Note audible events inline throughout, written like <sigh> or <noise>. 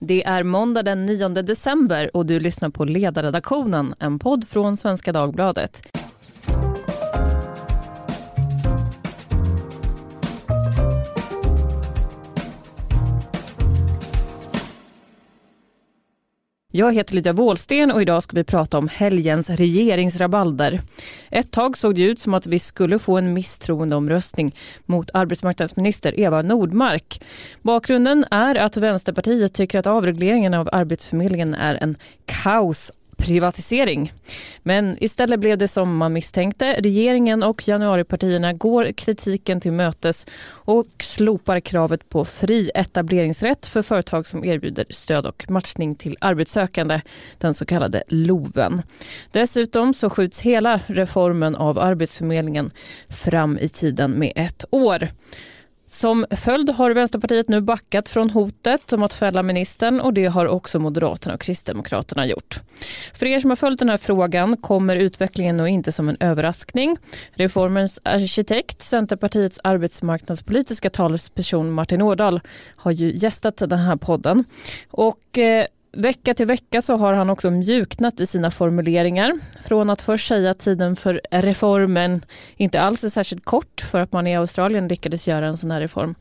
Det är måndag den 9 december och du lyssnar på Ledarredaktionen, en podd från Svenska Dagbladet. Jag heter Lydia Wåhlsten och idag ska vi prata om helgens regeringsrabalder. Ett tag såg det ut som att vi skulle få en misstroendeomröstning mot arbetsmarknadsminister Eva Nordmark. Bakgrunden är att Vänsterpartiet tycker att avregleringen av Arbetsförmedlingen är en kaos privatisering. Men istället blev det som man misstänkte. Regeringen och januaripartierna går kritiken till mötes och slopar kravet på fri etableringsrätt för företag som erbjuder stöd och matchning till arbetssökande, den så kallade LOVen. Dessutom så skjuts hela reformen av Arbetsförmedlingen fram i tiden med ett år. Som följd har Vänsterpartiet nu backat från hotet om att fälla ministern och det har också Moderaterna och Kristdemokraterna gjort. För er som har följt den här frågan kommer utvecklingen nog inte som en överraskning. Reformens arkitekt, Centerpartiets arbetsmarknadspolitiska talesperson Martin Ådahl har ju gästat den här podden. Och eh, Vecka till vecka så har han också mjuknat i sina formuleringar. Från att först säga att tiden för reformen inte alls är särskilt kort för att man i Australien lyckades göra en sån här reform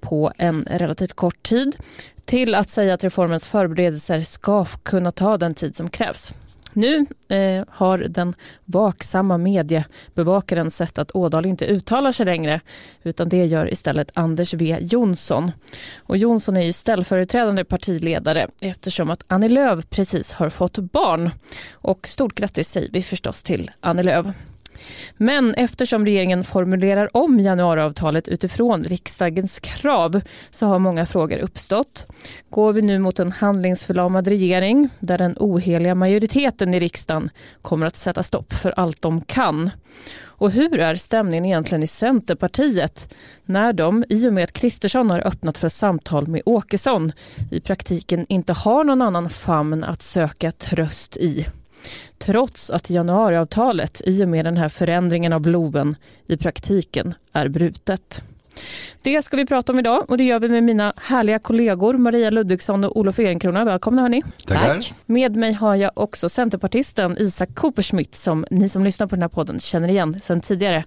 på en relativt kort tid till att säga att reformens förberedelser ska kunna ta den tid som krävs. Nu eh, har den vaksamma mediebevakaren sett att Ådal inte uttalar sig längre utan det gör istället Anders W Jonsson. Och Jonsson är ju ställföreträdande partiledare eftersom att Annie Lööf precis har fått barn. Och stort grattis säger vi förstås till Annie Lööf. Men eftersom regeringen formulerar om januariavtalet utifrån riksdagens krav så har många frågor uppstått. Går vi nu mot en handlingsförlamad regering där den oheliga majoriteten i riksdagen kommer att sätta stopp för allt de kan? Och hur är stämningen egentligen i Centerpartiet när de, i och med att Kristersson har öppnat för samtal med Åkesson, i praktiken inte har någon annan famn att söka tröst i? Trots att januariavtalet i och med den här förändringen av LOVen i praktiken är brutet. Det ska vi prata om idag och det gör vi med mina härliga kollegor Maria Ludvigsson och Olof Ehrenkrona. Välkomna hörni. Tack. Med mig har jag också centerpartisten Isak Cooperschmidt som ni som lyssnar på den här podden känner igen sedan tidigare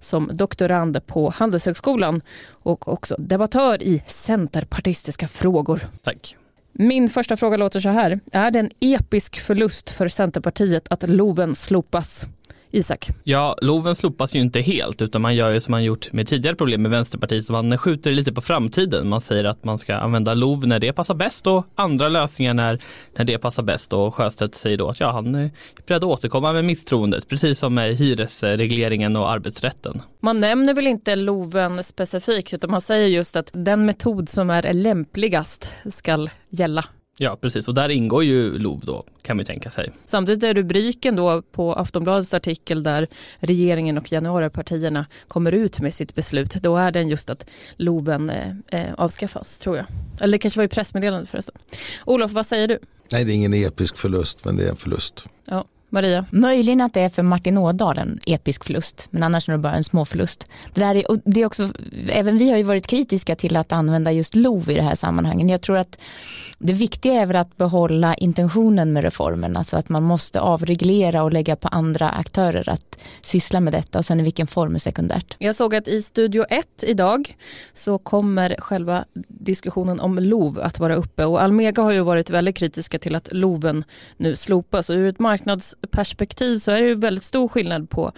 som doktorand på Handelshögskolan och också debattör i centerpartistiska frågor. Tack. Min första fråga låter så här. Är det en episk förlust för Centerpartiet att LOVen slopas? Isak? Ja, LOVen slopas ju inte helt utan man gör ju som man gjort med tidigare problem med Vänsterpartiet. Man skjuter lite på framtiden. Man säger att man ska använda LOV när det passar bäst och andra lösningar när, när det passar bäst. Och Sjöstedt säger då att ja, han är beredd att återkomma med misstroendet, precis som med hyresregleringen och arbetsrätten. Man nämner väl inte LOVen specifikt utan man säger just att den metod som är lämpligast ska gälla. Ja, precis. Och där ingår ju LOV då, kan man tänka sig. Samtidigt är rubriken då på Aftonbladets artikel där regeringen och januaripartierna kommer ut med sitt beslut. Då är den just att LOVen eh, eh, avskaffas, tror jag. Eller det kanske var i pressmeddelandet förresten. Olof, vad säger du? Nej, det är ingen episk förlust, men det är en förlust. Ja. Maria? Möjligen att det är för Martin Ådahl en episk förlust, men annars är det bara en små förlust. Det, där är, det är också, även vi har ju varit kritiska till att använda just LOV i det här sammanhanget. Jag tror att det viktiga är väl att behålla intentionen med reformen, alltså att man måste avreglera och lägga på andra aktörer att syssla med detta och sen i vilken form är sekundärt. Jag såg att i Studio 1 idag så kommer själva diskussionen om LOV att vara uppe och Almega har ju varit väldigt kritiska till att LOVen nu slopas och ur ett perspektiv så är det ju väldigt stor skillnad på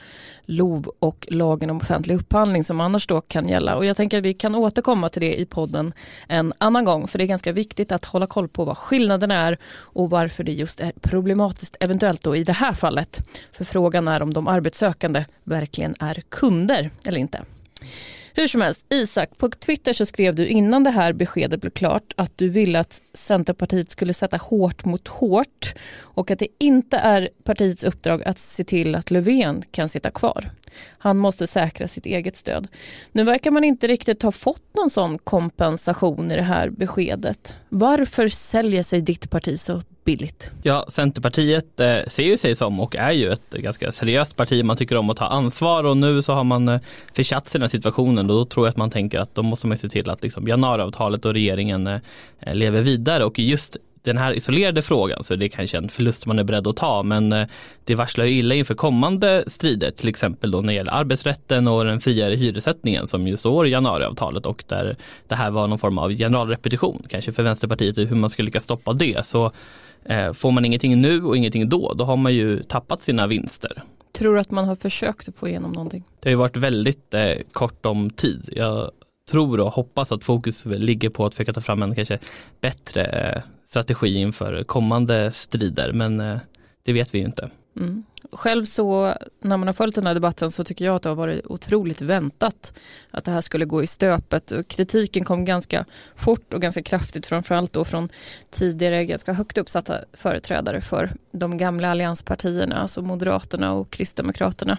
LOV och lagen om offentlig upphandling som annars då kan gälla och jag tänker att vi kan återkomma till det i podden en annan gång för det är ganska viktigt att hålla koll på vad skillnaderna är och varför det just är problematiskt eventuellt då i det här fallet. För frågan är om de arbetssökande verkligen är kunder eller inte. Hur som helst, Isak, på Twitter så skrev du innan det här beskedet blev klart att du ville att Centerpartiet skulle sätta hårt mot hårt och att det inte är partiets uppdrag att se till att Löfven kan sitta kvar. Han måste säkra sitt eget stöd. Nu verkar man inte riktigt ha fått någon sån kompensation i det här beskedet. Varför säljer sig ditt parti så billigt. Ja, Centerpartiet eh, ser ju sig som och är ju ett ganska seriöst parti. Man tycker om att ta ansvar och nu så har man eh, försatt sig i den här situationen och då tror jag att man tänker att då måste man se till att liksom, januariavtalet och regeringen eh, lever vidare och just den här isolerade frågan så är det kanske en förlust man är beredd att ta men eh, det varslar ju illa inför kommande strider till exempel då när det gäller arbetsrätten och den friare hyressättningen som ju står i januariavtalet och där det här var någon form av generalrepetition kanske för Vänsterpartiet hur man skulle lyckas stoppa det så eh, får man ingenting nu och ingenting då då har man ju tappat sina vinster. Tror du att man har försökt att få igenom någonting? Det har ju varit väldigt eh, kort om tid. Jag tror och hoppas att fokus ligger på att försöka ta fram en kanske bättre eh, strategi inför kommande strider men eh, det vet vi ju inte. Mm. Själv så när man har följt den här debatten så tycker jag att det har varit otroligt väntat att det här skulle gå i stöpet och kritiken kom ganska fort och ganska kraftigt framförallt då från tidigare ganska högt uppsatta företrädare för de gamla allianspartierna, alltså Moderaterna och Kristdemokraterna.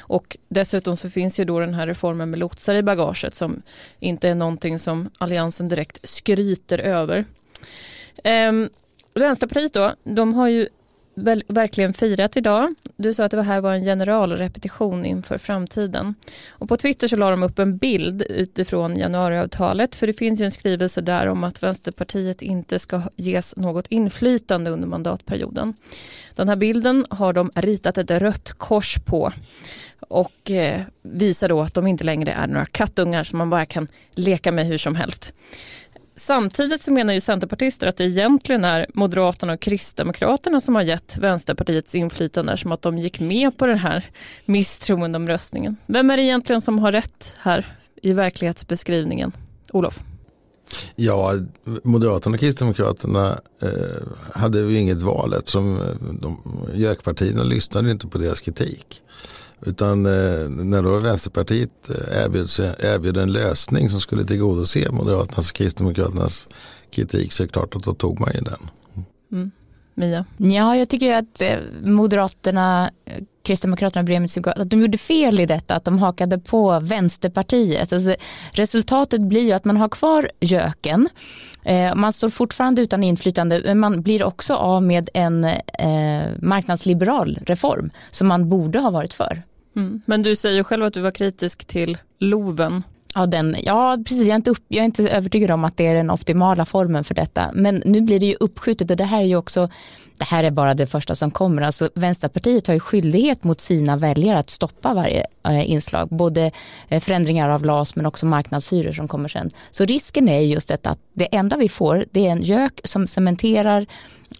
Och dessutom så finns ju då den här reformen med lotsar i bagaget som inte är någonting som Alliansen direkt skryter över. Um, Vänsterpartiet då, de har ju väl, verkligen firat idag. Du sa att det här var en generalrepetition inför framtiden. Och på Twitter så la de upp en bild utifrån januariavtalet för det finns ju en skrivelse där om att Vänsterpartiet inte ska ges något inflytande under mandatperioden. Den här bilden har de ritat ett rött kors på och eh, visar då att de inte längre är några kattungar som man bara kan leka med hur som helst. Samtidigt så menar ju centerpartister att det egentligen är Moderaterna och Kristdemokraterna som har gett Vänsterpartiets inflytande som att de gick med på den här misstroendeomröstningen. Vem är det egentligen som har rätt här i verklighetsbeskrivningen? Olof? Ja, Moderaterna och Kristdemokraterna eh, hade ju inget val eftersom eh, de, JÖK-partierna lyssnade inte på deras kritik. Utan eh, när då Vänsterpartiet eh, erbjöd, erbjöd en lösning som skulle tillgodose Moderaternas och Kristdemokraternas kritik så är det klart att då tog man ju den. Mm. Mia? Ja, jag tycker att eh, Moderaterna, Kristdemokraterna och att de gjorde fel i detta, att de hakade på Vänsterpartiet. Alltså, resultatet blir ju att man har kvar göken, man står fortfarande utan inflytande men man blir också av med en eh, marknadsliberal reform som man borde ha varit för. Mm. Men du säger själv att du var kritisk till LOVen. Ja, den, ja precis. Jag är, inte upp, jag är inte övertygad om att det är den optimala formen för detta. Men nu blir det ju uppskjutet och det här är ju också, det här är bara det första som kommer. Alltså Vänsterpartiet har ju skyldighet mot sina väljare att stoppa varje eh, inslag. Både eh, förändringar av LAS men också marknadshyror som kommer sen. Så risken är just detta att det enda vi får det är en gök som cementerar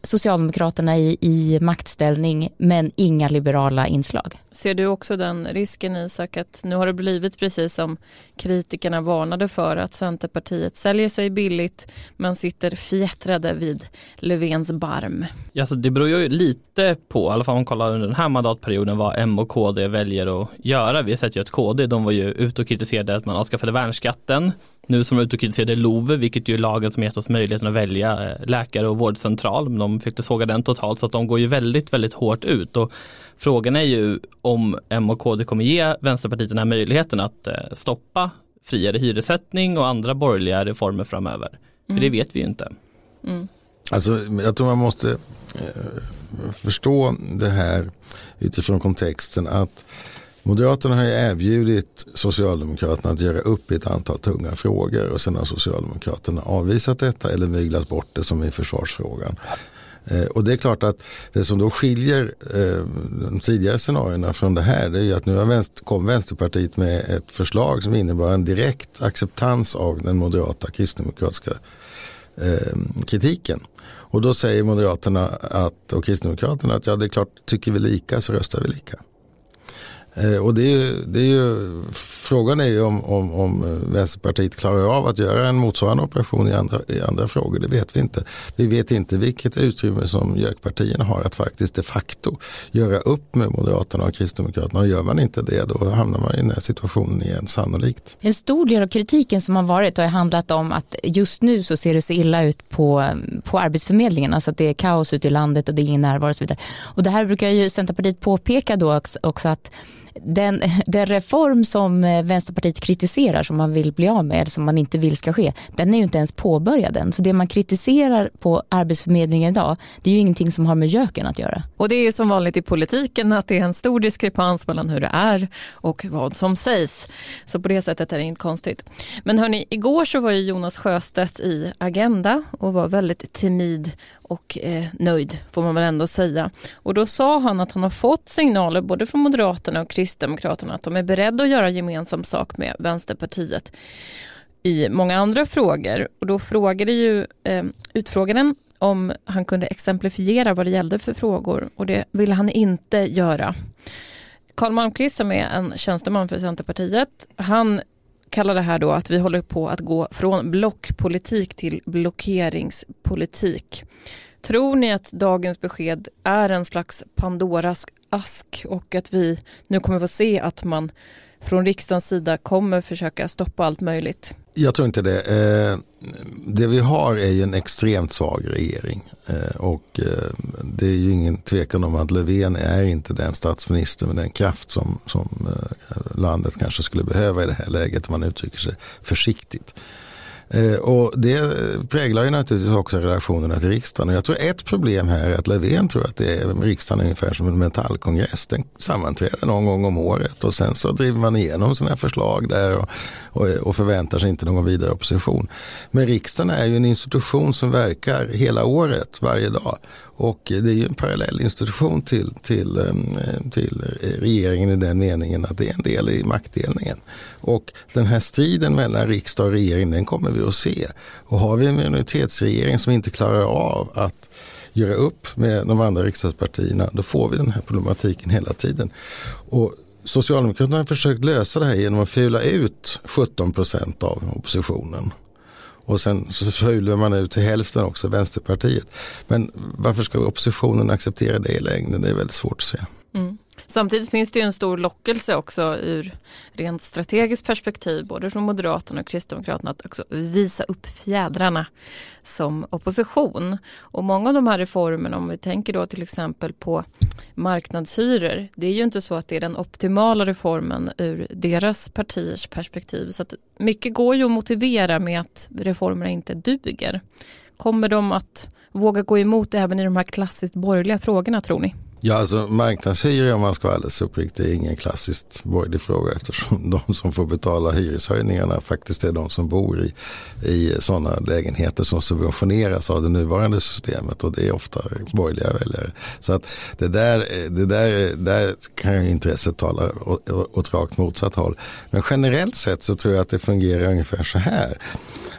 Socialdemokraterna i, i maktställning men inga liberala inslag. Ser du också den risken Isak att nu har det blivit precis som kritikerna varnade för att Centerpartiet säljer sig billigt men sitter fjättrade vid Löfvens barm? Ja, så det beror ju lite på, i alla fall om man kollar under den här mandatperioden vad M och KD väljer att göra. Vi har sett ju att KD, de var ju ute och kritiserade att man avskaffade värnskatten nu som är ute och kritiserade LOV, vilket ju är lagen som gett oss möjligheten att välja eh, läkare och vårdcentral. De fick såga den totalt så att de går ju väldigt, väldigt hårt ut. Och frågan är ju om M och KD kommer ge Vänsterpartiet den här möjligheten att eh, stoppa friare hyressättning och andra borgerliga reformer framöver. För det mm. vet vi ju inte. Mm. Alltså, jag tror man måste eh, förstå det här utifrån kontexten att Moderaterna har ju erbjudit Socialdemokraterna att göra upp i ett antal tunga frågor och sen har Socialdemokraterna avvisat detta eller myglat bort det som i försvarsfrågan. Eh, och det är klart att det som då skiljer eh, de tidigare scenarierna från det här det är ju att nu vänster, kom Vänsterpartiet med ett förslag som innebar en direkt acceptans av den moderata kristdemokratiska eh, kritiken. Och då säger Moderaterna att, och Kristdemokraterna att ja det är klart, tycker vi lika så röstar vi lika. Eh, och det är ju, det är ju, frågan är ju om, om, om eh, Vänsterpartiet klarar av att göra en motsvarande operation i andra, i andra frågor. Det vet vi inte. Vi vet inte vilket utrymme som JÖK-partierna har att faktiskt de facto göra upp med Moderaterna och Kristdemokraterna. Och gör man inte det då hamnar man i den här situationen igen sannolikt. En stor del av kritiken som har varit har handlat om att just nu så ser det så illa ut på, på Arbetsförmedlingen. Alltså att det är kaos ute i landet och det är ingen närvaro och så vidare. Och det här brukar ju Centerpartiet påpeka då också att den, <laughs> den reform som eh, Vänsterpartiet kritiserar som man vill bli av med eller som man inte vill ska ske, den är ju inte ens påbörjad än. Så det man kritiserar på Arbetsförmedlingen idag, det är ju ingenting som har med göken att göra. Och det är ju som vanligt i politiken att det är en stor diskrepans mellan hur det är och vad som sägs. Så på det sättet är det inte konstigt. Men hörni, igår så var ju Jonas Sjöstedt i Agenda och var väldigt timid och eh, nöjd får man väl ändå säga. Och då sa han att han har fått signaler både från Moderaterna och Kristdemokraterna att de är beredda att göra gemensam sak med Vänsterpartiet i många andra frågor. Och då frågade ju eh, utfrågaren om han kunde exemplifiera vad det gällde för frågor och det ville han inte göra. Karl Malmqvist som är en tjänsteman för Centerpartiet, han kallar det här då att vi håller på att gå från blockpolitik till blockeringspolitik. Tror ni att dagens besked är en slags Pandoras ask och att vi nu kommer få se att man från riksdagens sida kommer försöka stoppa allt möjligt? Jag tror inte det. Eh, det vi har är ju en extremt svag regering eh, och eh, det är ju ingen tvekan om att Löfven är inte den statsminister med den kraft som, som landet kanske skulle behöva i det här läget om man uttrycker sig försiktigt. Och det präglar ju naturligtvis också relationerna till riksdagen. Och jag tror ett problem här är att Löfven tror att det är riksdagen är ungefär som en metallkongress. Den sammanträder någon gång om året och sen så driver man igenom sina förslag där och, och, och förväntar sig inte någon vidare opposition. Men riksdagen är ju en institution som verkar hela året, varje dag. Och det är ju en parallell institution till, till, ehm, till regeringen i den meningen att det är en del i maktdelningen. Och den här striden mellan riksdag och regering den kommer vi att se. Och har vi en minoritetsregering som inte klarar av att göra upp med de andra riksdagspartierna då får vi den här problematiken hela tiden. Och Socialdemokraterna har försökt lösa det här genom att fula ut 17 procent av oppositionen. Och sen så fular man ut till hälften också Vänsterpartiet. Men varför ska oppositionen acceptera det i längden? Det är väldigt svårt att se. Mm. Samtidigt finns det ju en stor lockelse också ur rent strategiskt perspektiv, både från Moderaterna och Kristdemokraterna, att också visa upp fjädrarna som opposition. Och många av de här reformerna, om vi tänker då till exempel på marknadshyror, det är ju inte så att det är den optimala reformen ur deras partiers perspektiv. Så att mycket går ju att motivera med att reformerna inte duger. Kommer de att våga gå emot även i de här klassiskt borgerliga frågorna tror ni? Ja, alltså marknadshyror om man ska vara alldeles uppriktig är ingen klassiskt borgerlig fråga eftersom <laughs> de som får betala hyreshöjningarna faktiskt är de som bor i, i sådana lägenheter som subventioneras av det nuvarande systemet och det är ofta borgerliga väljare. Så att det där, det där, där kan ju intresset tala åt rakt motsatt håll. Men generellt sett så tror jag att det fungerar ungefär så här.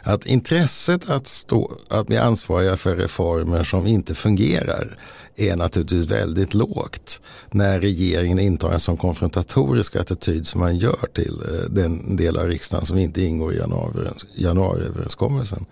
Att intresset att, stå, att bli ansvariga för reformer som inte fungerar är naturligtvis väldigt lågt när regeringen intar en sån konfrontatorisk attityd som man gör till eh, den del av riksdagen som inte ingår i januariöverenskommelsen.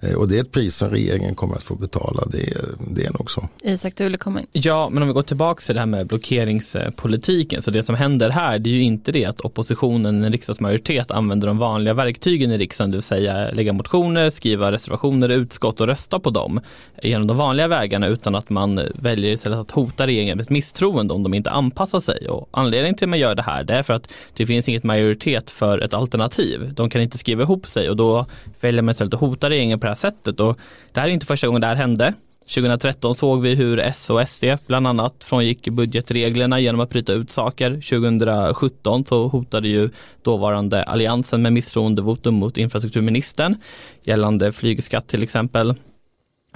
Eh, och det är ett pris som regeringen kommer att få betala, det, det är nog så. Isak, du ville komma in. Ja, men om vi går tillbaka till det här med blockeringspolitiken, så det som händer här, det är ju inte det att oppositionen, en riksdagsmajoritet, använder de vanliga verktygen i riksdagen, det vill säga lägga motioner, skriva reservationer i utskott och rösta på dem genom de vanliga vägarna, utan att man väljer istället att hota regeringen med ett misstroende om de inte anpassar sig. Och anledningen till att man gör det här, det är för att det finns inget majoritet för ett alternativ. De kan inte skriva ihop sig och då väljer man istället att hota regeringen på det här sättet. Och det här är inte första gången det här hände. 2013 såg vi hur S och SD bland annat frångick budgetreglerna genom att bryta ut saker. 2017 så hotade ju dåvarande alliansen med misstroendevotum mot infrastrukturministern gällande flygskatt till exempel.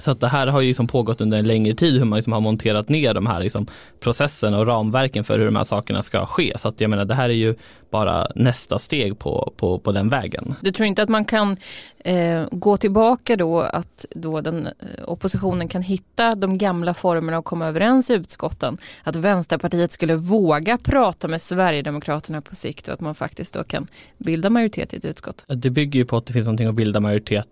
Så att det här har ju liksom pågått under en längre tid hur man liksom har monterat ner de här liksom processerna och ramverken för hur de här sakerna ska ske. Så att jag menar det här är ju bara nästa steg på, på, på den vägen. Du tror inte att man kan eh, gå tillbaka då att då den, eh, oppositionen kan hitta de gamla formerna och komma överens i utskotten? Att Vänsterpartiet skulle våga prata med Sverigedemokraterna på sikt och att man faktiskt då kan bilda majoritet i ett utskott? Det bygger ju på att det finns någonting att bilda majoritet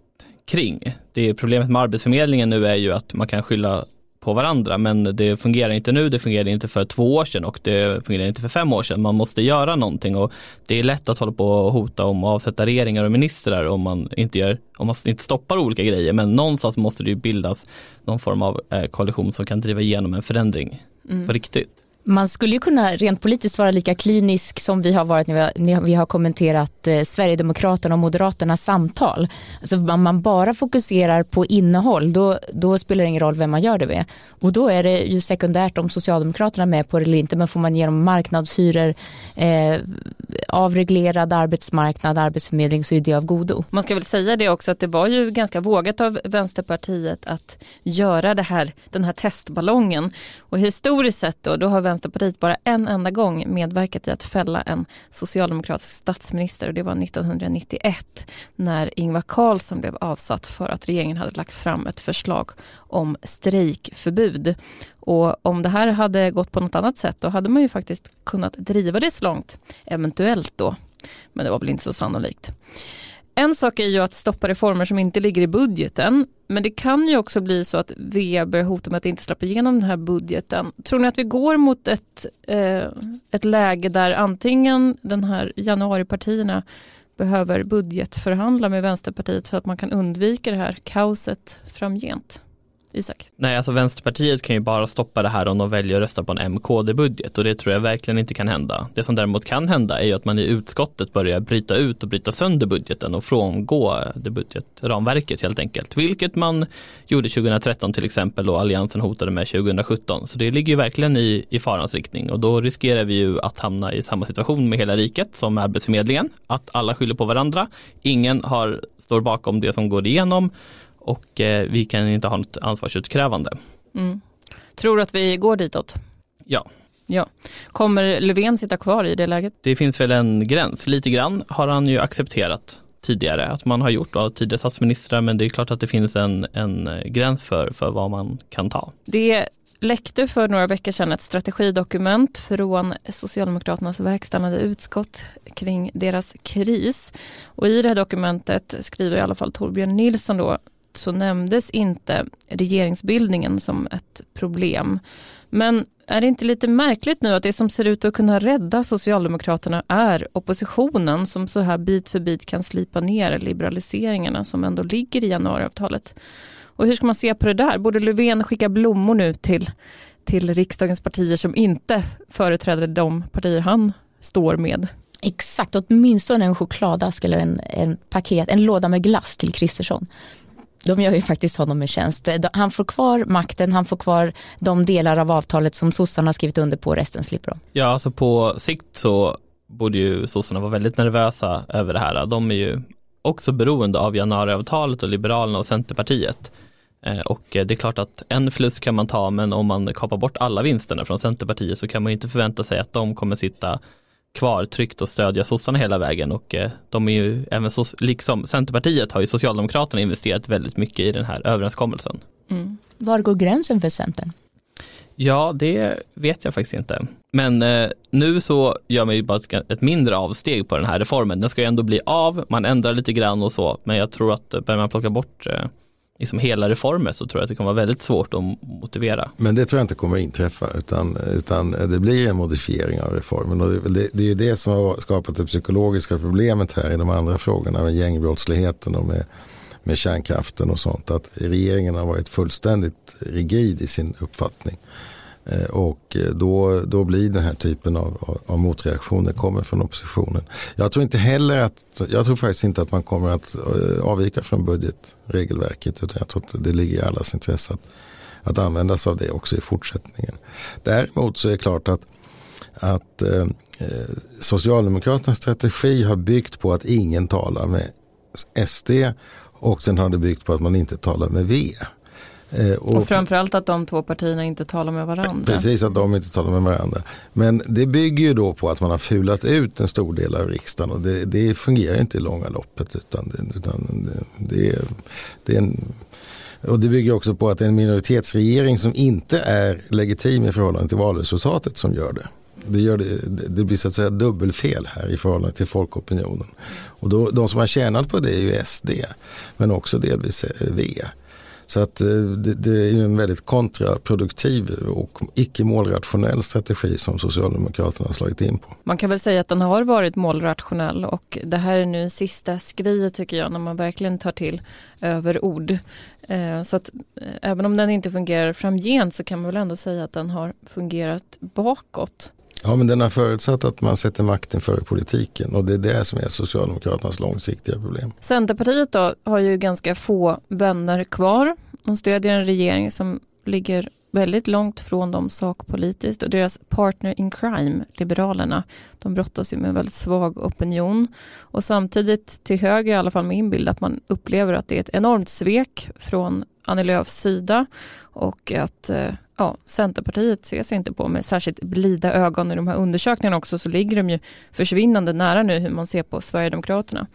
kring. Det problemet med Arbetsförmedlingen nu är ju att man kan skylla på varandra men det fungerar inte nu, det fungerade inte för två år sedan och det fungerar inte för fem år sedan. Man måste göra någonting och det är lätt att hålla på och hota om att avsätta regeringar och ministrar om man inte gör, om man inte stoppar olika grejer men någonstans måste det ju bildas någon form av eh, koalition som kan driva igenom en förändring mm. på riktigt. Man skulle ju kunna rent politiskt vara lika klinisk som vi har varit när vi har, när vi har kommenterat eh, Sverigedemokraterna och Moderaternas samtal. Alltså om man bara fokuserar på innehåll då, då spelar det ingen roll vem man gör det med. Och då är det ju sekundärt om Socialdemokraterna är med på det eller inte men får man genom marknadshyror, eh, avreglerad arbetsmarknad, arbetsförmedling så är det av godo. Man ska väl säga det också att det var ju ganska vågat av Vänsterpartiet att göra det här, den här testballongen. Och historiskt sett då, då har Vänsterpartiet bara en enda gång medverkat i att fälla en socialdemokratisk statsminister och det var 1991 när Ingvar Carlsson blev avsatt för att regeringen hade lagt fram ett förslag om strejkförbud. Och om det här hade gått på något annat sätt då hade man ju faktiskt kunnat driva det så långt, eventuellt då. Men det var väl inte så sannolikt. En sak är ju att stoppa reformer som inte ligger i budgeten. Men det kan ju också bli så att Weber hotar med att inte släppa igenom den här budgeten. Tror ni att vi går mot ett, eh, ett läge där antingen den här januaripartierna behöver budgetförhandla med Vänsterpartiet för att man kan undvika det här kaoset framgent? Isak? Nej, alltså Vänsterpartiet kan ju bara stoppa det här om de väljer att rösta på en MKD-budget och det tror jag verkligen inte kan hända. Det som däremot kan hända är ju att man i utskottet börjar bryta ut och bryta sönder budgeten och frångå det budgetramverket helt enkelt. Vilket man gjorde 2013 till exempel och Alliansen hotade med 2017. Så det ligger ju verkligen i, i farans riktning och då riskerar vi ju att hamna i samma situation med hela riket som med Arbetsförmedlingen. Att alla skyller på varandra. Ingen har, står bakom det som går igenom och eh, vi kan inte ha något ansvarsutkrävande. Mm. Tror du att vi går ditåt? Ja. ja. Kommer Löfven sitta kvar i det läget? Det finns väl en gräns. Lite grann har han ju accepterat tidigare att man har gjort av tidigare statsministrar men det är klart att det finns en, en gräns för, för vad man kan ta. Det läckte för några veckor sedan ett strategidokument från Socialdemokraternas verkställande utskott kring deras kris. Och i det här dokumentet skriver i alla fall Torbjörn Nilsson då så nämndes inte regeringsbildningen som ett problem. Men är det inte lite märkligt nu att det som ser ut att kunna rädda Socialdemokraterna är oppositionen som så här bit för bit kan slipa ner liberaliseringarna som ändå ligger i januariavtalet. Och hur ska man se på det där? Borde Löfven skicka blommor nu till, till riksdagens partier som inte företräder de partier han står med? Exakt, åtminstone en chokladask eller en, en paket, en låda med glass till Kristersson de gör ju faktiskt honom en tjänst. Eh, han får kvar makten, han får kvar de delar av avtalet som sossarna har skrivit under på, resten slipper de. Ja, alltså på sikt så borde ju sossarna vara väldigt nervösa över det här. De är ju också beroende av januariavtalet och Liberalerna och Centerpartiet. Eh, och eh, det är klart att en förlust kan man ta men om man kapar bort alla vinsterna från Centerpartiet så kan man inte förvänta sig att de kommer sitta kvar tryggt och stödja sossarna hela vägen och eh, de är ju även så, liksom Centerpartiet har ju Socialdemokraterna investerat väldigt mycket i den här överenskommelsen. Mm. Var går gränsen för Centern? Ja, det vet jag faktiskt inte. Men eh, nu så gör man ju bara ett, ett, mindre avsteg på den här reformen. Den ska ju ändå bli av, man ändrar lite grann och så, men jag tror att börjar man plocka bort eh, liksom hela reformer så tror jag att det kommer vara väldigt svårt att motivera. Men det tror jag inte kommer att inträffa utan, utan det blir en modifiering av reformen. Och det, det är ju det som har skapat det psykologiska problemet här i de andra frågorna med gängbrottsligheten och med, med kärnkraften och sånt. Att regeringen har varit fullständigt rigid i sin uppfattning. Eh, och eh, då, då blir den här typen av, av, motreaktioner kommer från oppositionen. Jag tror inte heller att, jag tror faktiskt inte att man kommer att eh, avvika från budgetregelverket utan jag tror att det ligger i allas intresse att, att använda sig av det också i fortsättningen. Däremot så är det klart att, att eh, Socialdemokraternas strategi har byggt på att ingen talar med SD och sen har det byggt på att man inte talar med V. Eh, och, och framförallt att de två partierna inte talar med varandra. Precis, att de inte talar med varandra. Men det bygger ju då på att man har fulat ut en stor del av riksdagen och det, det fungerar inte i långa loppet. Utan, utan det, det, det är en, och det bygger också på att det är en minoritetsregering som inte är legitim i förhållande till valresultatet som gör det. Det, gör det, det blir så att säga dubbelfel här i förhållande till folkopinionen. Och då, de som har tjänat på det är ju SD, men också delvis V. Så att eh, det, det är ju en väldigt kontraproduktiv och icke målrationell strategi som Socialdemokraterna har slagit in på. Man kan väl säga att den har varit målrationell och det här är nu sista skriet tycker jag när man verkligen tar till överord. Eh, så att eh, även om den inte fungerar framgent så kan man väl ändå säga att den har fungerat bakåt. Ja men den har förutsatt att man sätter makten före politiken och det är det som är Socialdemokraternas långsiktiga problem. Centerpartiet då har ju ganska få vänner kvar. De stödjer en regering som ligger väldigt långt från dem sakpolitiskt och deras partner in crime, Liberalerna, de brottas ju med en väldigt svag opinion och samtidigt till höger i alla fall min bild att man upplever att det är ett enormt svek från Annie Lööfs sida och att eh, ja, Centerpartiet ses inte på med särskilt blida ögon i de här undersökningarna också så ligger de ju försvinnande nära nu hur man ser på Sverigedemokraterna.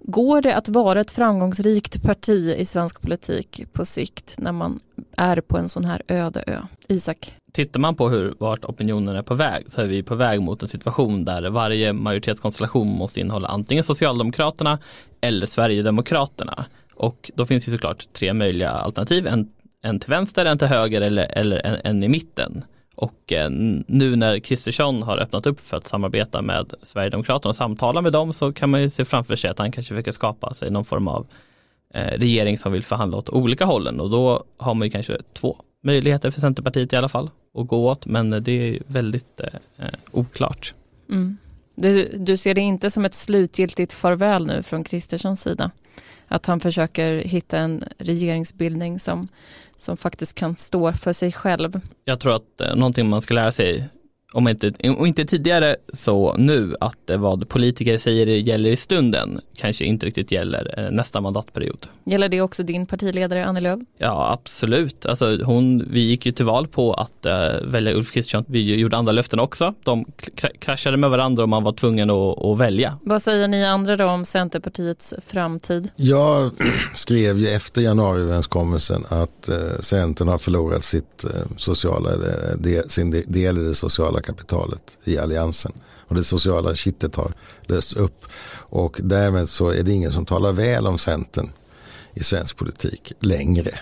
Går det att vara ett framgångsrikt parti i svensk politik på sikt när man är på en sån här öde ö? Isak? Tittar man på hur, vart opinionen är på väg så är vi på väg mot en situation där varje majoritetskonstellation måste innehålla antingen Socialdemokraterna eller Sverigedemokraterna. Och då finns det såklart tre möjliga alternativ, en, en till vänster, en till höger eller, eller en, en i mitten. Och eh, nu när Kristersson har öppnat upp för att samarbeta med Sverigedemokraterna och samtala med dem så kan man ju se framför sig att han kanske försöker skapa sig någon form av eh, regering som vill förhandla åt olika hållen och då har man ju kanske två möjligheter för Centerpartiet i alla fall att gå åt men det är väldigt eh, eh, oklart. Mm. Du, du ser det inte som ett slutgiltigt farväl nu från Kristerssons sida? Att han försöker hitta en regeringsbildning som som faktiskt kan stå för sig själv. Jag tror att eh, någonting man ska lära sig om inte, och inte tidigare så nu att vad politiker säger gäller i stunden kanske inte riktigt gäller eh, nästa mandatperiod. Gäller det också din partiledare Annie Lööf? Ja absolut, alltså hon, vi gick ju till val på att uh, välja Ulf Kristersson, vi gjorde andra löften också, de kraschade med varandra och man var tvungen att, att, välja. Vad säger ni andra då om Centerpartiets framtid? Jag <clears throat> skrev ju efter januariöverenskommelsen att uh, Centern har förlorat sitt uh, sociala, de, sin del i det sociala sociala kapitalet i alliansen. Och det sociala kittet har lösts upp. Och därmed så är det ingen som talar väl om Centern i svensk politik längre.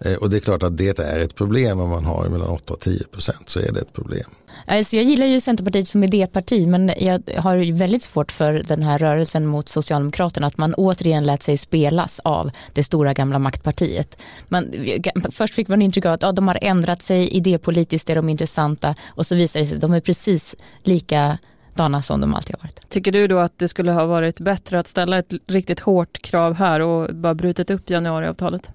Eh, och det är klart att det är ett problem om man har mellan 8 och 10 procent så är det ett problem. Alltså jag gillar ju Centerpartiet som idéparti men jag har väldigt svårt för den här rörelsen mot Socialdemokraterna att man återigen lät sig spelas av det stora gamla maktpartiet. Man, först fick man intryck av att ja, de har ändrat sig, idépolitiskt är de intressanta och så visar det sig att de är precis lika dana som de alltid har varit. Tycker du då att det skulle ha varit bättre att ställa ett riktigt hårt krav här och bara brutit upp januariavtalet?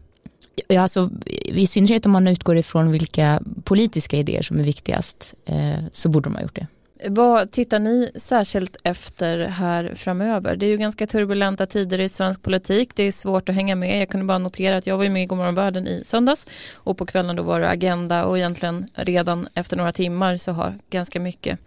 Ja, alltså, I synnerhet om man utgår ifrån vilka politiska idéer som är viktigast eh, så borde de ha gjort det. Vad tittar ni särskilt efter här framöver? Det är ju ganska turbulenta tider i svensk politik. Det är svårt att hänga med. Jag kunde bara notera att jag var med i Godmorgon världen i söndags och på kvällen då var det Agenda och egentligen redan efter några timmar så har ganska mycket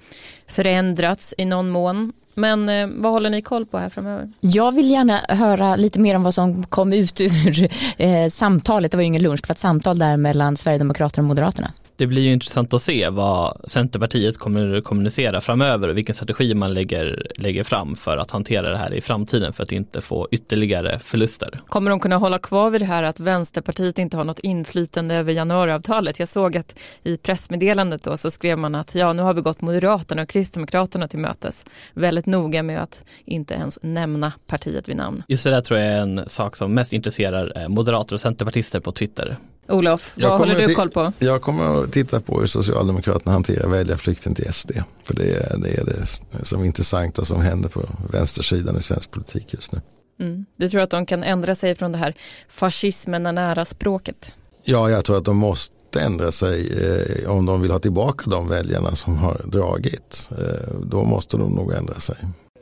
förändrats i någon mån. Men eh, vad håller ni koll på här framöver? Jag vill gärna höra lite mer om vad som kom ut ur eh, samtalet. Det var ju ingen lunch, det var ett samtal där mellan Sverigedemokraterna och Moderaterna det blir ju intressant att se vad Centerpartiet kommer att kommunicera framöver och vilken strategi man lägger, lägger fram för att hantera det här i framtiden för att inte få ytterligare förluster. Kommer de kunna hålla kvar vid det här att Vänsterpartiet inte har något inflytande över januariavtalet? Jag såg att i pressmeddelandet då så skrev man att ja, nu har vi gått Moderaterna och Kristdemokraterna till mötes. Väldigt noga med att inte ens nämna partiet vid namn. Just det där tror jag är en sak som mest intresserar eh, moderater och centerpartister på Twitter. Olof, vad håller du koll på? Jag kommer att titta på hur Socialdemokraterna hanterar väljarflykten till SD. För det är, det är det som intressanta som händer på vänstersidan i svensk politik just nu. Mm. Du tror att de kan ändra sig från det här fascismen är nära språket? Ja, jag tror att de måste ändra sig eh, om de vill ha tillbaka de väljarna som har dragit. Eh, då måste de nog ändra sig.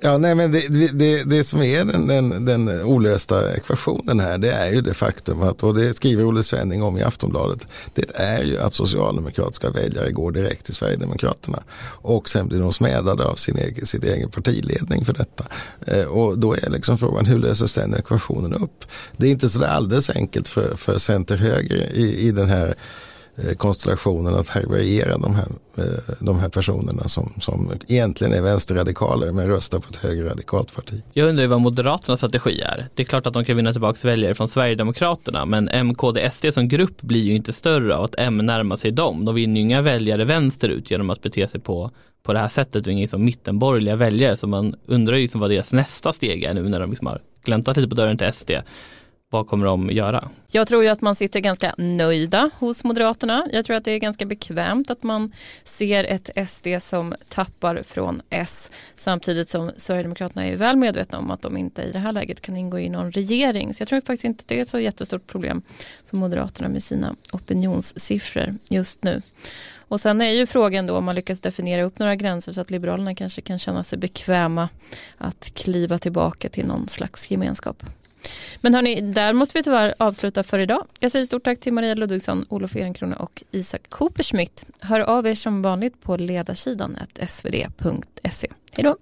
Ja, nej, men det, det, det som är den, den, den, olösta ekvationen här det är ju det faktum att, och det skriver Olle Svenning om i Aftonbladet, det är ju att socialdemokratiska väljare går direkt till Sverigedemokraterna och sen blir de smädade av sin egen, sin egen partiledning för detta. Eh, och då är liksom frågan hur löses den ekvationen upp? Det är inte så alldeles enkelt för, för center-höger i, i den här Eh, konstellationen att härbärgera de här, eh, de här personerna som, som egentligen är vänsterradikaler men röstar på ett högerradikalt parti. Jag undrar ju vad Moderaternas strategi är. Det är klart att de kan vinna tillbaka väljare från Sverigedemokraterna men MKDSD som grupp blir ju inte större av att M närmar sig dem. De vinner ju inga väljare vänsterut genom att bete sig på på det här sättet och inga liksom mittenborgerliga väljare så man undrar ju liksom vad deras nästa steg är nu när de liksom har gläntat lite på dörren till SD. Vad kommer de göra? Jag tror ju att man sitter ganska nöjda hos Moderaterna. Jag tror att det är ganska bekvämt att man ser ett SD som tappar från S samtidigt som Sverigedemokraterna är väl medvetna om att de inte i det här läget kan ingå i någon regering. Så jag tror faktiskt inte det är ett så jättestort problem för Moderaterna med sina opinionssiffror just nu. Och sen är ju frågan då om man lyckas definiera upp några gränser så att Liberalerna kanske kan känna sig bekväma att kliva tillbaka till någon slags gemenskap. Men hörni, där måste vi tyvärr avsluta för idag. Jag säger stort tack till Maria Ludvigsson, Olof Ehrenkrona och Isak Koperschmidt. Hör av er som vanligt på ledarsidan svd.se. Hej då!